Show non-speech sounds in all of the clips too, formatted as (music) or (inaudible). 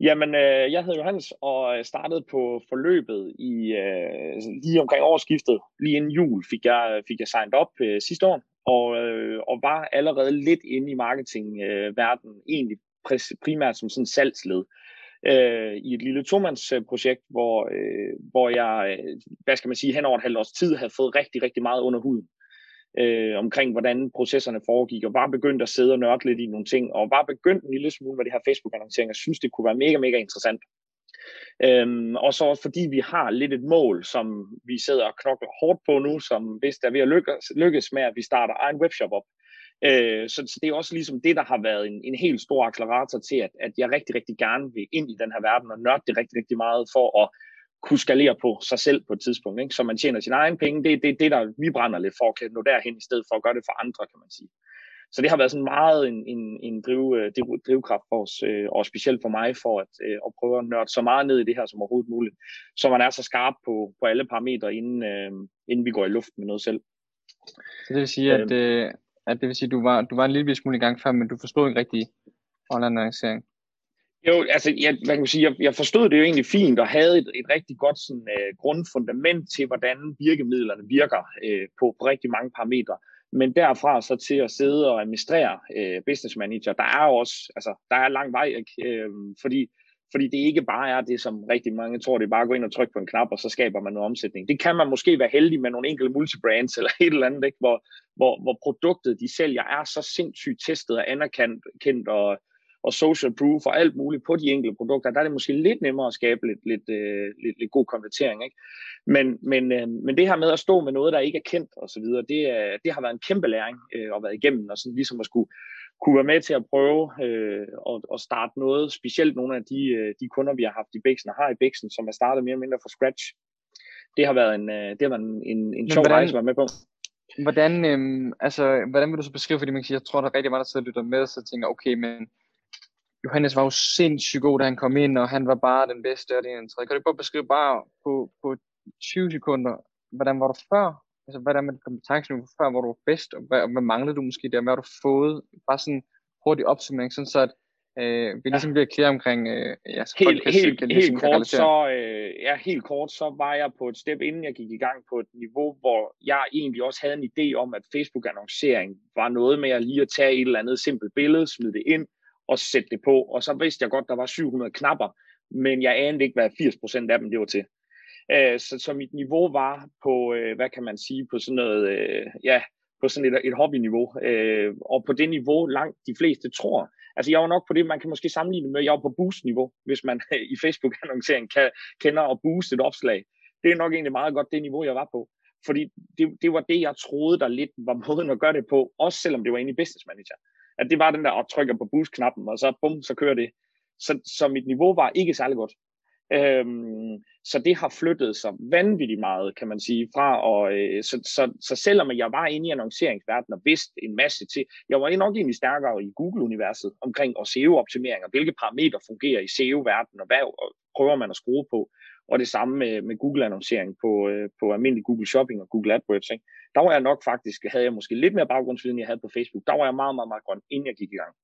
Jamen, øh, jeg hedder Johannes og øh, startede på forløbet i øh, lige omkring årsskiftet. Lige inden jul fik jeg, øh, fik jeg signed op øh, sidste år, og, øh, og var allerede lidt inde i marketingverdenen, øh, egentlig primært som sådan salgsled øh, i et lille tomandsprojekt, hvor, øh, hvor jeg, øh, hvad skal man sige, hen over et halvt års tid havde fået rigtig, rigtig meget under huden øh, omkring, hvordan processerne foregik, og var begyndt at sidde og nørde lidt i nogle ting, og var begyndt en lille smule med det her Facebook-annoncering, og synes, det kunne være mega, mega interessant. Øhm, og så også fordi vi har lidt et mål, som vi sidder og knokler hårdt på nu, som hvis der er ved at lykkes, lykkes med, at vi starter egen webshop op. Øh, så, så det er også ligesom det, der har været en, en helt stor accelerator til, at, at jeg rigtig, rigtig gerne vil ind i den her verden og nørde det rigtig, rigtig meget for at kunne skalere på sig selv på et tidspunkt, ikke? så man tjener sine egne penge. Det er det, det, der vi brænder lidt for, kan nå derhen i stedet for at gøre det for andre, kan man sige. Så det har været sådan meget en, en, en driv, øh, driv, drivkraft for os, øh, og specielt for mig, for at, øh, at prøve at nørde så meget ned i det her som overhovedet muligt, så man er så skarp på, på alle parametre, inden, øh, inden vi går i luft med noget selv. Så det vil sige, at, øh, at det vil sige, du var, du var en lille smule i gang før, men du forstod ikke rigtig online annoncering? Jo, altså, jeg, hvad kan man sige, jeg, jeg forstod det jo egentlig fint, og havde et, et rigtig godt sådan, øh, grundfundament til, hvordan virkemidlerne virker øh, på, på rigtig mange parametre. Men derfra så til at sidde og administrere øh, business manager, der er også, altså, der er lang vej, ikke? Øh, fordi, fordi det ikke bare er det, som rigtig mange tror, det er bare at gå ind og trykke på en knap, og så skaber man noget omsætning. Det kan man måske være heldig med nogle enkelte multibrands eller et eller andet, ikke? Hvor, hvor, hvor produktet, de sælger, er så sindssygt testet og anerkendt og og social proof og alt muligt på de enkelte produkter, der er det måske lidt nemmere at skabe lidt, lidt, øh, lidt, lidt god konvertering. Ikke? Men, men, øh, men det her med at stå med noget, der ikke er kendt osv., det, er, det har været en kæmpe læring øh, at være igennem, og sådan ligesom at skulle kunne være med til at prøve øh, at, at starte noget, specielt nogle af de, øh, de kunder, vi har haft i Bixen og har i Bixen, som er startet mere eller mindre fra scratch. Det har været en, øh, det har været en, en, en sjov hvordan, rejse at være med på. Hvordan, øh, altså, hvordan vil du så beskrive, fordi man kan sige, jeg tror, der er rigtig mange, der sidder og lytter med, så tænker, okay, men Johannes var jo sindssygt god, da han kom ind, og han var bare den bedste og det ene Kan du bare beskrive bare på, på 20 sekunder, hvordan var du før? Altså, hvordan med kompetenceniveau før, hvor du var bedst, og hvad, hvad manglede du måske der? Hvad har du fået? Bare sådan hurtig opsummering, sådan så at øh, vi ligesom bliver klar omkring, øh, ja, så helt, kan, helt, kan ligesom helt kort, så, øh, ja, helt kort, så var jeg på et step, inden jeg gik i gang på et niveau, hvor jeg egentlig også havde en idé om, at Facebook-annoncering var noget med at lige at tage et eller andet simpelt billede, smide det ind, og sætte det på. Og så vidste jeg godt, der var 700 knapper, men jeg anede ikke, hvad 80% af dem det var til. Øh, så, så mit niveau var på, øh, hvad kan man sige, på sådan noget, øh, ja, på sådan et, et hobbyniveau. Øh, og på det niveau langt de fleste tror. Altså jeg var nok på det, man kan måske sammenligne med, jeg var på boost-niveau, hvis man (laughs) i Facebook-annoncering kan, kender at booste et opslag. Det er nok egentlig meget godt det niveau, jeg var på. Fordi det, det var det, jeg troede, der lidt var måden at gøre det på, også selvom det var inde i Business Manager at det var den der, og trykker på boost-knappen, og så bum, så kører det. Så, så mit niveau var ikke særlig godt. Øhm, så det har flyttet sig vanvittigt meget, kan man sige, fra og øh, så, så, så selvom jeg var inde i annonceringsverdenen og vidste en masse til, jeg var nok egentlig stærkere i Google-universet omkring og SEO-optimering, og hvilke parametre fungerer i SEO-verdenen, og hvad prøver man at skrue på, og det samme med, med Google-annoncering på, øh, på almindelig Google Shopping og Google AdWords. Ikke? Der var jeg nok faktisk, havde jeg måske lidt mere baggrundsviden, jeg havde på Facebook. Der var jeg meget, meget, meget grøn, inden jeg gik i gang.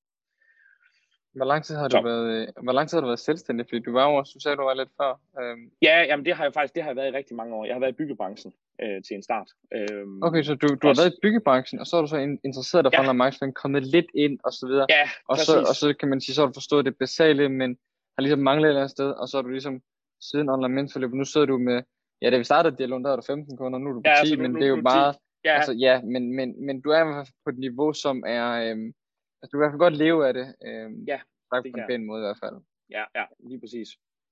Hvor lang tid har du været, øh, hvor lang tid har du været selvstændig? Fordi du var jo også, du sagde, du var lidt før. Øhm. Ja, jamen det har jeg faktisk, det har jeg været i rigtig mange år. Jeg har været i byggebranchen øh, til en start. Øhm, okay, så du, du har været i byggebranchen, og så er du så interesseret dig ja. for online marketing, kommet lidt ind og så videre. Ja, og så, og så kan man sige, så har du forstået det basale, men har ligesom manglet et eller andet sted, og så har du ligesom siden online mentorløb, nu sidder du med, ja, da vi startede dialogen, der var du 15 kunder, nu er du på ja, 10, altså, men nu, det er jo bare, ja. altså ja, men, men, men du er på et niveau, som er, øhm, altså du kan i hvert fald godt leve af det, øhm, ja, det på en pæn måde i hvert fald. Ja, ja, lige præcis.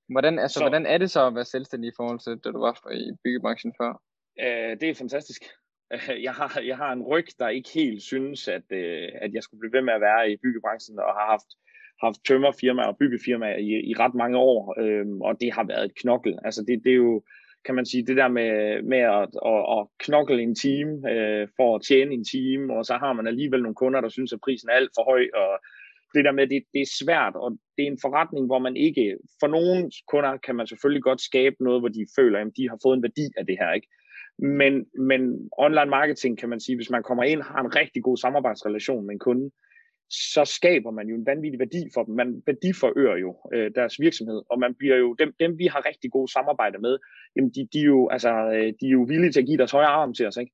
Hvordan, altså, så, hvordan er det så at være selvstændig i forhold til, da du var i byggebranchen før? Øh, det er fantastisk. (laughs) Jeg har, jeg har en ryg, der ikke helt synes, at, øh, at jeg skulle blive ved med at være i byggebranchen, og har haft haft tømmerfirmaer og byggefirmaer i, i ret mange år, øhm, og det har været et knokkel. Altså det, det er jo, kan man sige, det der med, med at, at, at knokle en team øh, for at tjene en team, og så har man alligevel nogle kunder, der synes, at prisen er alt for høj, og det der med, det, det er svært, og det er en forretning, hvor man ikke, for nogle kunder kan man selvfølgelig godt skabe noget, hvor de føler, at de har fået en værdi af det her, ikke? Men, men online marketing kan man sige, hvis man kommer ind har en rigtig god samarbejdsrelation med en kunde, så skaber man jo en vanvittig værdi for dem. Man værdiforøger jo øh, deres virksomhed, og man bliver jo, dem, dem vi har rigtig gode samarbejde med, jamen de, de, er jo, altså, øh, de er jo villige til at give deres højre arm til os, ikke?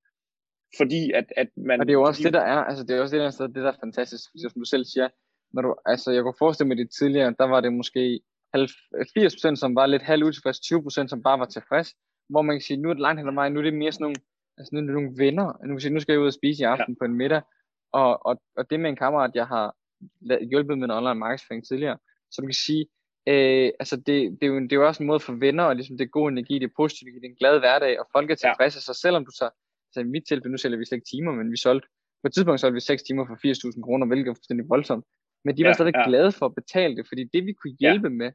Fordi at, at man... Og det er jo også fordi, det, der er, altså det er også det, der, det der er fantastisk, som du selv siger, når du, altså jeg kunne forestille mig det tidligere, der var det måske 80% som var lidt halv utilfreds, 20% som bare var tilfreds, hvor man kan sige, nu er det langt hen ad vejen, nu er det mere sådan nogle, altså nu er det nogle venner, nu, kan sige, nu skal jeg ud og spise i aften ja. på en middag, og, og, og det med en kammerat, jeg har hjulpet med en online markedsføring tidligere, så du kan sige, øh, altså det, det, er jo, det er jo også en måde for venner, og ligesom det er god energi, det er positivt, det er en glad hverdag, og folk er tilfredse, ja. så selvom du så, så i mit tilfælde, nu sælger vi slet ikke timer, men vi solgte, på et tidspunkt solgte vi 6 timer for 80.000 kroner, hvilket er fuldstændig voldsomt, men de var ja, stadig ja. glade for at betale det, fordi det vi kunne hjælpe ja. med,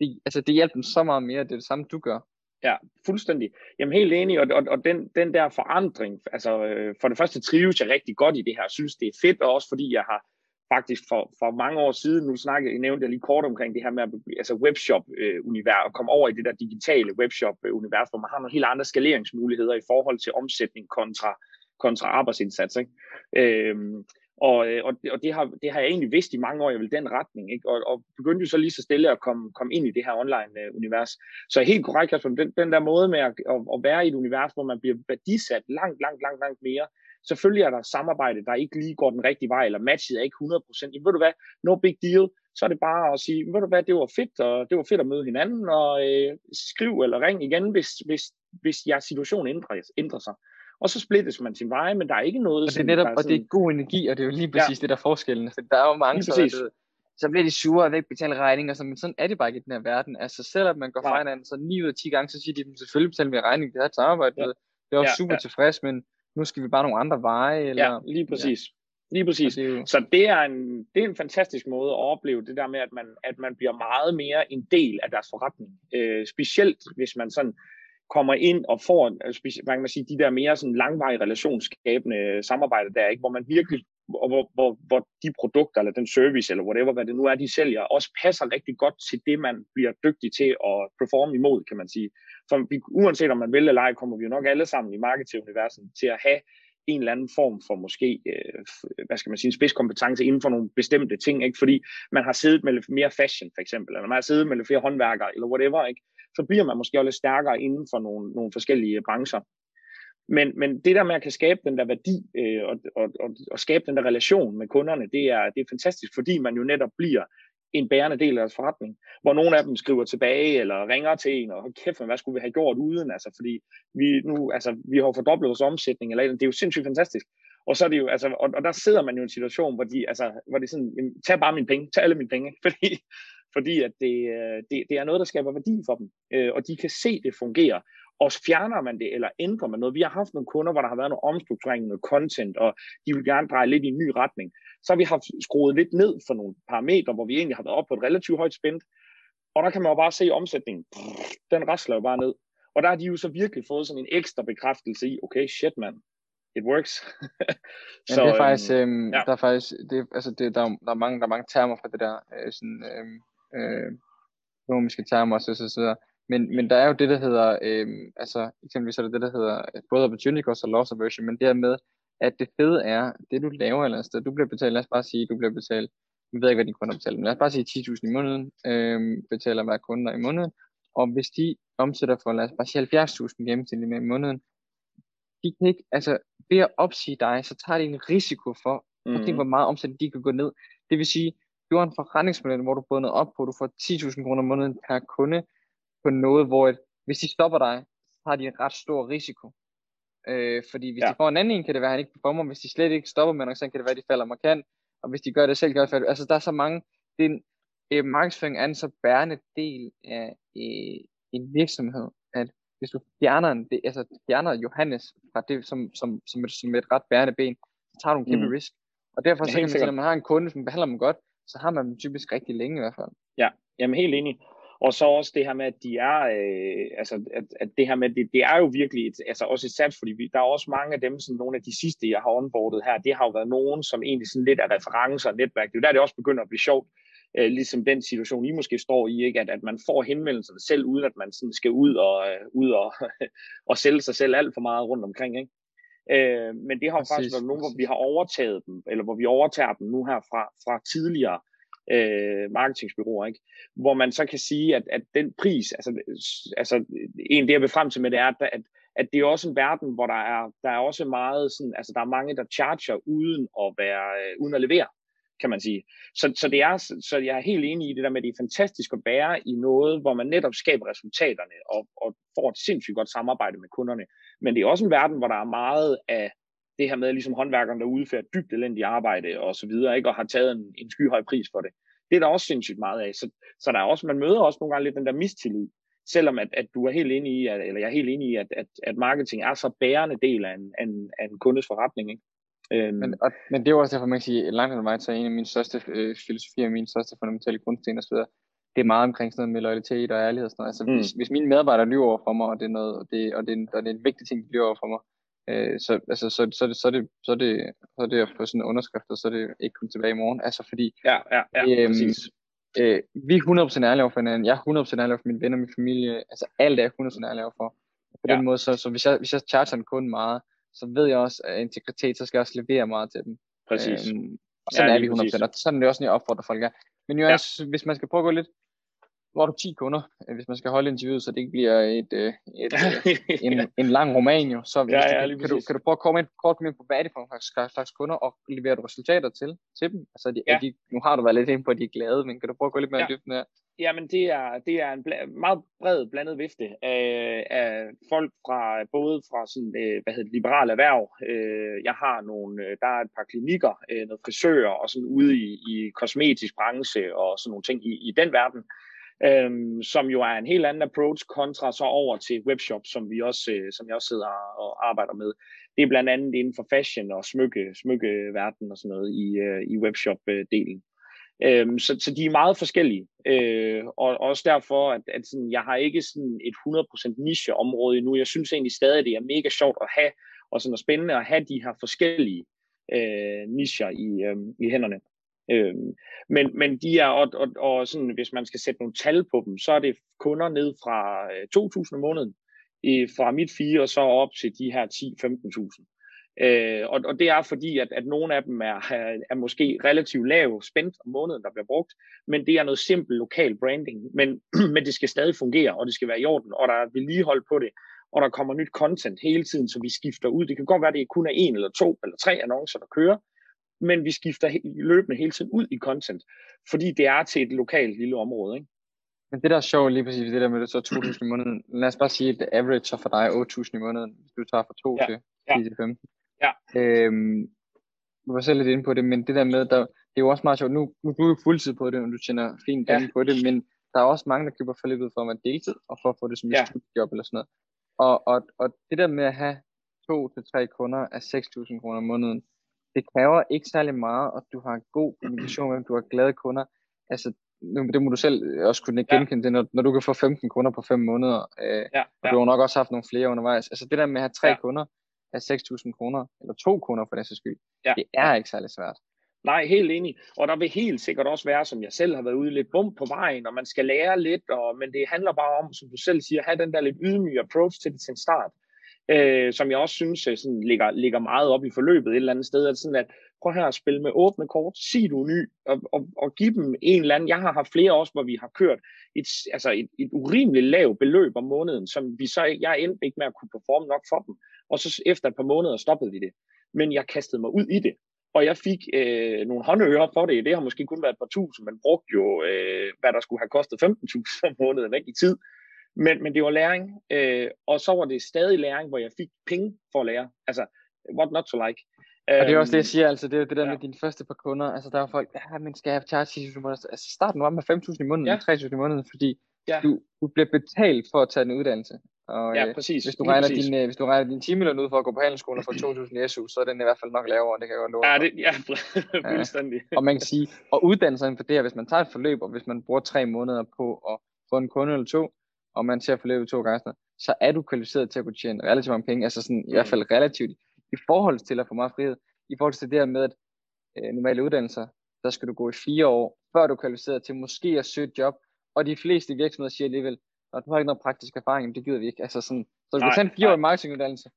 det, altså det hjælper dem så meget mere, det er det samme du gør. Ja, fuldstændig. Jamen helt enig, og, og, og den, den der forandring, altså øh, for det første trives jeg rigtig godt i det her, synes det er fedt, og også fordi jeg har faktisk for, for mange år siden, nu snakkede nævnte jeg lige kort omkring det her med at, altså webshop-univers, øh, og komme over i det der digitale webshop-univers, øh, hvor man har nogle helt andre skaleringsmuligheder i forhold til omsætning kontra, kontra arbejdsindsats. Ikke? Øhm, og, øh, og, og det, har, det har jeg egentlig vidst i mange år, jeg vil den retning. Ikke? Og, og begyndte jo så lige så stille at komme, komme ind i det her online-univers. Øh, så helt korrekt, Kasper, den, den der måde med at, at, at være i et univers, hvor man bliver værdisat langt, langt, langt, langt mere. Selvfølgelig er der samarbejde, der ikke lige går den rigtige vej, eller matchet er ikke 100%. Jamen, ved du hvad, no big deal. Så er det bare at sige, ved du hvad, det var fedt, og det var fedt at møde hinanden, og øh, skriv eller ring igen, hvis, hvis, hvis jeres situation ændrer, ændrer sig og så splittes man sin veje, men der er ikke noget... Og det er netop, sådan, og det er god energi, og det er jo lige præcis ja. det, der er forskellen. For der er jo mange, så, så bliver de sure og vil ikke betale regninger, så, men sådan er det bare ikke i den her verden. Altså selvom man går fra hinanden, så 9 ud af 10 gange, så siger de, selvfølgelig betaler vi regning, det her et samarbejde, ja. det er også ja, super ja. tilfreds, men nu skal vi bare nogle andre veje. Eller, ja, lige præcis. Ja. Lige præcis. Det jo... Så det er, en, det er en fantastisk måde at opleve det der med, at man, at man bliver meget mere en del af deres forretning. Øh, specielt hvis man sådan kommer ind og får altså, man kan sige, de der mere sådan langvarige relationsskabende øh, samarbejder der, ikke? hvor man virkelig og hvor, hvor, hvor de produkter eller den service eller whatever, hvad det nu er, de sælger, også passer rigtig godt til det, man bliver dygtig til at performe imod, kan man sige. For vi, uanset om man vil eller ej, kommer vi jo nok alle sammen i marketinguniverset til at have en eller anden form for måske, øh, hvad skal man sige, en spidskompetence inden for nogle bestemte ting, ikke? fordi man har siddet med lidt mere fashion for eksempel, eller man har siddet med lidt flere håndværkere, eller whatever, ikke? Så bliver man måske også lidt stærkere inden for nogle, nogle forskellige brancher. Men, men det der med at kan skabe den der værdi øh, og, og, og, og skabe den der relation med kunderne, det er, det er fantastisk, fordi man jo netop bliver en bærende del af deres forretning, hvor nogle af dem skriver tilbage eller ringer til en, og kæft, hvad skulle vi have gjort uden, altså, fordi vi nu, altså, vi har fordoblet vores omsætning, eller det er jo sindssygt fantastisk. Og så er det jo, altså, og, og der sidder man jo i en situation, hvor de, altså, hvor de sådan, jamen, tag bare mine penge, tag alle mine penge, (laughs) fordi, fordi at det, øh, det, det er noget, der skaber værdi for dem, øh, og de kan se, det fungerer. Og fjerner man det, eller ændrer man noget. Vi har haft nogle kunder, hvor der har været noget omstrukturering, noget content, og de vil gerne dreje lidt i en ny retning. Så har vi haft skruet lidt ned for nogle parametre, hvor vi egentlig har været op på et relativt højt spændt. Og der kan man jo bare se omsætningen. Den rasler jo bare ned. Og der har de jo så virkelig fået sådan en ekstra bekræftelse i, okay, shit mand, it works. (laughs) så, ja, det er faktisk, øhm, øhm, ja. der er faktisk, det, altså det, der, der, er mange, der er mange termer for det der, øh, sådan, øhm, øh, økonomiske termer osv. Så, så, så. Men, men der er jo det, der hedder, øh, altså eksempelvis er det det, der hedder både opportunity cost og loss aversion, men det er med, at det fede er, det du laver eller sted, du bliver betalt, lad os bare sige, du bliver betalt, jeg ved ikke, hvad din kunder betaler, men lad os bare sige 10.000 i måneden, øh, betaler hver kunde i måneden, og hvis de omsætter for, lad os bare sige 70.000 gennemsnitligt med i måneden, de kan ikke, altså ved at opsige dig, så tager de en risiko for, mm. at hvor meget omsætning de kan gå ned. Det vil sige, du har en forretningsmodel, hvor du er bundet op på, du får 10.000 kroner om måneden per kunde på noget, hvor et, hvis de stopper dig, så har de en ret stor risiko. Øh, fordi hvis ja. de får en anden en, kan det være, at han ikke performer. Hvis de slet ikke stopper med noget, så kan det være, at de falder markant. Og hvis de gør det selv, kan det være, altså der er så mange, det er en, øh, markedsføring er en så bærende del af øh, en virksomhed, at hvis du fjerner, en, det, altså fjerner Johannes fra det, som, som, som, et, som et ret bærende ben, så tager du en kæmpe mm. risk. Og derfor så kan man sige, at man har en kunde, som behandler dem godt, så har man dem typisk rigtig længe i hvert fald. Ja, jamen helt enig. Og så også det her med, at de er, øh, altså, at, at det her med, det, det er jo virkelig et, altså også et sats, fordi vi, der er også mange af dem, sådan nogle af de sidste, jeg har onboardet her, det har jo været nogen, som egentlig sådan lidt er referencer og netværk. Det er jo der, det også begynder at blive sjovt, øh, ligesom den situation, I måske står i, ikke? At, at man får henvendelserne selv, uden at man sådan skal ud og, øh, ud og, (laughs) og sælge sig selv alt for meget rundt omkring. Ikke? Øh, men det har præcis, faktisk været nogle, hvor vi har overtaget dem, eller hvor vi overtager dem nu her fra, fra tidligere øh, marketingsbyråer, ikke? hvor man så kan sige, at, at den pris, altså, altså en det jeg vil frem til med det er, at, at det er også en verden, hvor der er, der er også meget sådan, altså der er mange, der charger uden at være, øh, uden at levere kan man sige. Så, så, det er, så jeg er helt enig i det der med, at det er fantastisk at være i noget, hvor man netop skaber resultaterne og, og får et sindssygt godt samarbejde med kunderne. Men det er også en verden, hvor der er meget af det her med, ligesom håndværkerne, der udfører dybt elendigt arbejde og så videre, ikke? og har taget en, en skyhøj pris for det. Det er der også sindssygt meget af. Så, så der er også, man møder også nogle gange lidt den der mistillid, selvom at, at du er helt enig i, at, eller jeg er helt enig i, at, at, at marketing er så bærende del af en, af en, af en kundes forretning. Ikke? Øhm. Men, og, men det er jo også derfor, man kan sige, langt hen så en af mine største øh, filosofier, mine største fundamentale grundsten osv., det er meget omkring sådan noget med loyalitet og ærlighed og sådan noget. Altså, mm. hvis, hvis mine medarbejdere lyver over for mig, og det er, noget, og det, og det, er, og det er en vigtig ting, de lyver over for mig, øh, så, altså, så, så, så, så, det, så, er det, så er det at få sådan en underskrift, og så er det ikke komme tilbage i morgen. Altså fordi, ja, ja, ja, øh, præcis. Øh, vi er 100% ærlige over for hinanden. Jeg er 100% ærlig over for mine venner, min familie. Altså alt er jeg 100% ærlig over for. På ja. den måde, så, så hvis, jeg, hvis jeg charger en kunde meget, så ved jeg også, at integritet, så skal jeg også levere meget til dem. Præcis. Øhm, og sådan ja, er vi 100%, præcis. og sådan er det også, når jeg opfordrer folk er. Men jo, ja. hvis man skal prøve at gå lidt, hvor du 10 kunder, øh, hvis man skal holde interviewet, så det ikke bliver et, øh, et, et (laughs) øh, en, en lang roman jo. Så ja, ja, du, kan, du, kan du prøve at komme ind, kort komme ind på, hvad er det for en slags kunder, og leverer du resultater til, til dem? Altså, de, ja. de, nu har du været lidt ind på, at de er glade, men kan du prøve at gå lidt mere ja. dybden her? Jamen, det er, det er en bla- meget bred blandet vifte af, af folk fra både fra sådan, øh, hvad hedder det, liberale erhverv. Øh, jeg har nogle, der er et par klinikker, øh, noget frisører og sådan ude i, i kosmetisk branche og sådan nogle ting i, i den verden, øhm, som jo er en helt anden approach kontra så over til webshop, som vi også, øh, som jeg også sidder og arbejder med. Det er blandt andet inden for fashion og smykke, smykkeverden og sådan noget i, øh, i webshop-delen. Øhm, så, så de er meget forskellige, øh, og også derfor, at, at sådan, jeg har ikke sådan et 100% nicheområde endnu. Jeg synes egentlig stadig, at det er mega sjovt at have, og sådan spændende at have de her forskellige øh, nicher i, øh, i hænderne. Øh, men, men de er, og, og, og sådan, hvis man skal sætte nogle tal på dem, så er det kunder ned fra øh, 2.000 om måneden, i, fra mit fire og så op til de her 10-15.000. Øh, og, og det er fordi, at, at nogle af dem er, (laughs) er måske relativt lav spændt om måneden, der bliver brugt, men det er noget simpelt lokal branding, men, (clears throat) men det skal stadig fungere, og det skal være i orden, og der er vedligehold på det, og der kommer nyt content hele tiden, så vi skifter ud. Det kan godt være, at det kun er en eller to eller tre annoncer, der kører, men vi skifter løbende hele tiden ud i content, fordi det er til et lokalt lille område. Ikke? Men det der er sjovt lige præcis, det der med det så 2.000 i måneden, lad os bare sige, at average er for dig 8.000 i måneden, hvis du tager fra 2 ja. til 10 ja. til 15. Ja. Øhm, du var selv lidt inde på det, men det der med, der, det er jo også meget sjovt, nu, nu du er jo fuldtid på det, og du tjener fint penge ja. på det, men der er også mange, der køber for lidt ud for at være deltid, og for at få det som et ja. studiejob eller sådan noget. Og, og, og det der med at have to til tre kunder af 6.000 kroner om måneden, det kræver ikke særlig meget, og du har en god kommunikation med dem, du har glade kunder. Altså, det må du selv også kunne genkende ja. det, når, når du kan få 15 kunder på 5 måneder, øh, ja, ja. og du har nok også haft nogle flere undervejs. Altså det der med at have tre ja. kunder, af 6.000 kroner, eller to kroner for den skyld, ja. det er ikke særlig svært. Nej, helt enig. Og der vil helt sikkert også være, som jeg selv har været ude, lidt bum på vejen, og man skal lære lidt, og, men det handler bare om, som du selv siger, at have den der lidt ydmyge approach til det til en start, øh, som jeg også synes øh, sådan, ligger, ligger meget op i forløbet et eller andet sted, at, sådan at prøv her at spille med åbne kort, sig du ny, og, og, og give dem en eller anden, jeg har haft flere også, hvor vi har kørt et, altså et, et urimeligt lavt beløb om måneden, som vi så, jeg endte ikke med at kunne performe nok for dem, og så efter et par måneder stoppede vi det. Men jeg kastede mig ud i det, og jeg fik øh, nogle håndører for det. Det har måske kun været et par tusind, men brugte jo, øh, hvad der skulle have kostet 15.000 om måneden væk i tid. Men, men det var læring, øh, og så var det stadig læring, hvor jeg fik penge for at lære. Altså, what not to like. Og det er også det, jeg øhm, siger, altså det er det der ja. med dine første par kunder, altså der er folk, ja, men skal jeg have charge 10.000 måneder? Altså start nu op med 5.000 i måneden, ja. 3.000 i måneden, fordi ja. du, du bliver betalt for at tage en uddannelse. Og, ja, øh, præcis. Hvis du, regner præcis. din, øh, hvis du regner din timeløn ud for at gå på handelsskolen og få 2.000 i SU, så er den i hvert fald nok lavere, det kan jeg godt love. Ja, det, ja (laughs) fuldstændig. Ja. Og man kan sige, og uddanne sig inden for det her, hvis man tager et forløb, og hvis man bruger tre måneder på at få en kunde eller to, og man ser forløbet to gange, så er du kvalificeret til at kunne tjene relativt mange penge, altså sådan, i hvert fald relativt, i forhold til at få meget frihed, i forhold til det her med, at øh, normale uddannelser, der skal du gå i fire år, før du er kvalificeret til måske at søge et job, og de fleste virksomheder siger alligevel, og du har ikke noget praktisk erfaring, det gider vi ikke. Altså sådan, så du kan tage en fireårig marketinguddannelse,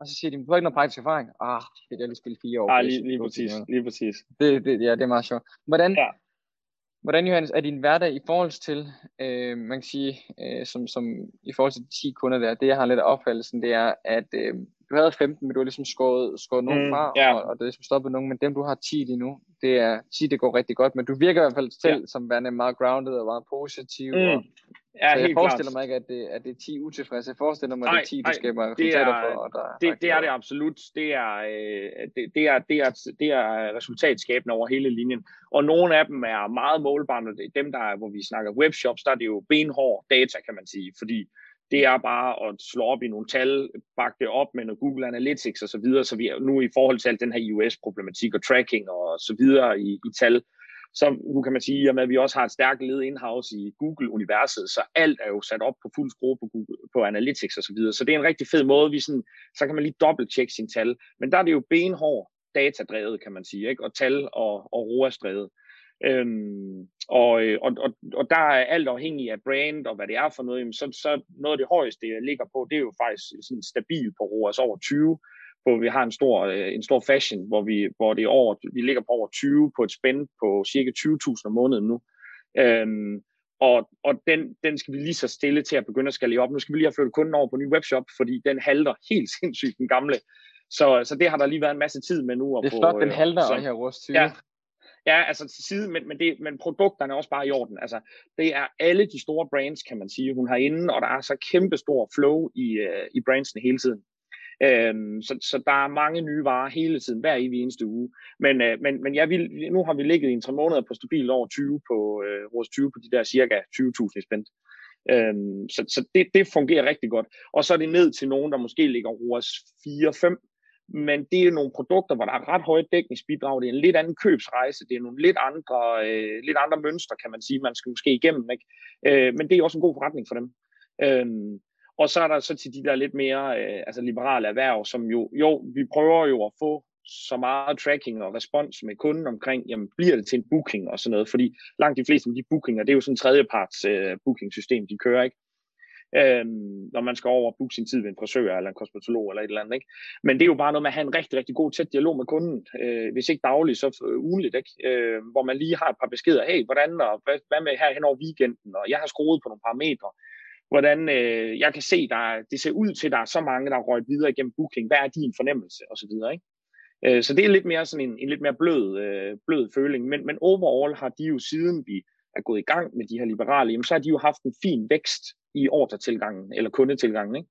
og så siger de, du har ikke noget praktisk erfaring. Ah, det er lige spille fire år. Ah, lige, lige præcis, lige præcis. Det, det, ja, det er meget sjovt. Hvordan, ja hvordan Johannes, er din hverdag i forhold til, øh, man kan sige, øh, som, som i forhold til de 10 kunder der, det jeg har lidt af opfattelsen, det er, at øh, du havde 15, men du har ligesom skåret, skåret nogen mm, fra, yeah. og, og det er ligesom stoppet nogen, men dem du har 10 lige nu, det er 10, det går rigtig godt, men du virker i hvert fald selv yeah. som værende meget grounded og meget positiv, mm. og Ja, så jeg forestiller klart. mig ikke, at det, at det er 10 utilfredse. Jeg forestiller mig, at det er 10, du skaber resultater er, for. Og der det, det er det absolut. Det er, øh, det, det, er, det, er, det er resultatskabende over hele linjen. Og nogle af dem er meget målbare. Dem, der er, hvor vi snakker webshops, der er det jo benhård data, kan man sige. Fordi det er bare at slå op i nogle tal, bakke det op med noget Google Analytics og så videre, så vi er nu i forhold til al den her iOS-problematik og tracking og så videre i, i tal, så nu kan man sige, at vi også har et stærkt led in-house i Google-universet, så alt er jo sat op på fuld skrue på, Google, på Analytics og så videre. Så det er en rigtig fed måde, vi sådan, så kan man lige dobbelt-tjekke sine tal. Men der er det jo benhård datadrevet, kan man sige, ikke? og tal og, og ROAS-drevet. Øhm, og, og, og, og der er alt afhængig af brand og hvad det er for noget, jamen så, så noget af det højeste, jeg ligger på, det er jo faktisk sådan stabil på ROAS over 20, hvor vi har en stor, øh, en stor fashion, hvor vi, hvor det er over, vi ligger på over 20 på et spænd på cirka 20.000 om måneden nu. Øhm, og, og den, den skal vi lige så stille til at begynde at skalere op. Nu skal vi lige have flyttet kunden over på en ny webshop, fordi den halter helt (laughs) sindssygt den gamle. Så, så det har der lige været en masse tid med nu. At det er flot, den øh, halter så, her vores 20. Ja, Ja, altså til side, men, men, det, men produkterne er også bare i orden. Altså, det er alle de store brands, kan man sige, hun har inde, og der er så kæmpe stor flow i, øh, i brandsene hele tiden. Øhm, så, så der er mange nye varer hele tiden, hver evig eneste uge. Men, øh, men, men ja, vi, nu har vi ligget i en tre måneder på stabil over 20 på, øh, ROS 20 på de der cirka 20.000 i spændt. Øhm, så så det, det fungerer rigtig godt. Og så er det ned til nogen, der måske ligger ROS 4-5, men det er nogle produkter, hvor der er ret høje dækningsbidrag. Det er en lidt anden købsrejse. Det er nogle lidt andre, øh, lidt andre mønstre, kan man sige, man skal måske igennem. Ikke? Øh, men det er også en god forretning for dem. Øh, og så er der så til de der lidt mere øh, altså liberale erhverv, som jo, jo, vi prøver jo at få så meget tracking og respons med kunden omkring, jamen bliver det til en booking og sådan noget, fordi langt de fleste af de bookinger, det er jo sådan en tredjeparts øh, booking-system, de kører, ikke? Øhm, når man skal over og booke sin tid ved en frisør eller en kosmetolog eller et eller andet. Ikke? Men det er jo bare noget med at have en rigtig, rigtig god tæt dialog med kunden, øh, hvis ikke dagligt, så øh, ugenligt, ikke? Øh, hvor man lige har et par beskeder, hey, hvordan, og hvad, hvad med her hen over weekenden, og jeg har skruet på nogle parametre, hvordan øh, jeg kan se, der det ser ud til, at der er så mange, der har røget videre igennem booking. Hvad er din fornemmelse? Og så videre, ikke? Øh, så det er lidt mere sådan en, en lidt mere blød, øh, blød føling. Men, men overall har de jo siden vi er gået i gang med de her liberale, jamen, så har de jo haft en fin vækst i ordretilgangen, eller kundetilgangen. Ikke?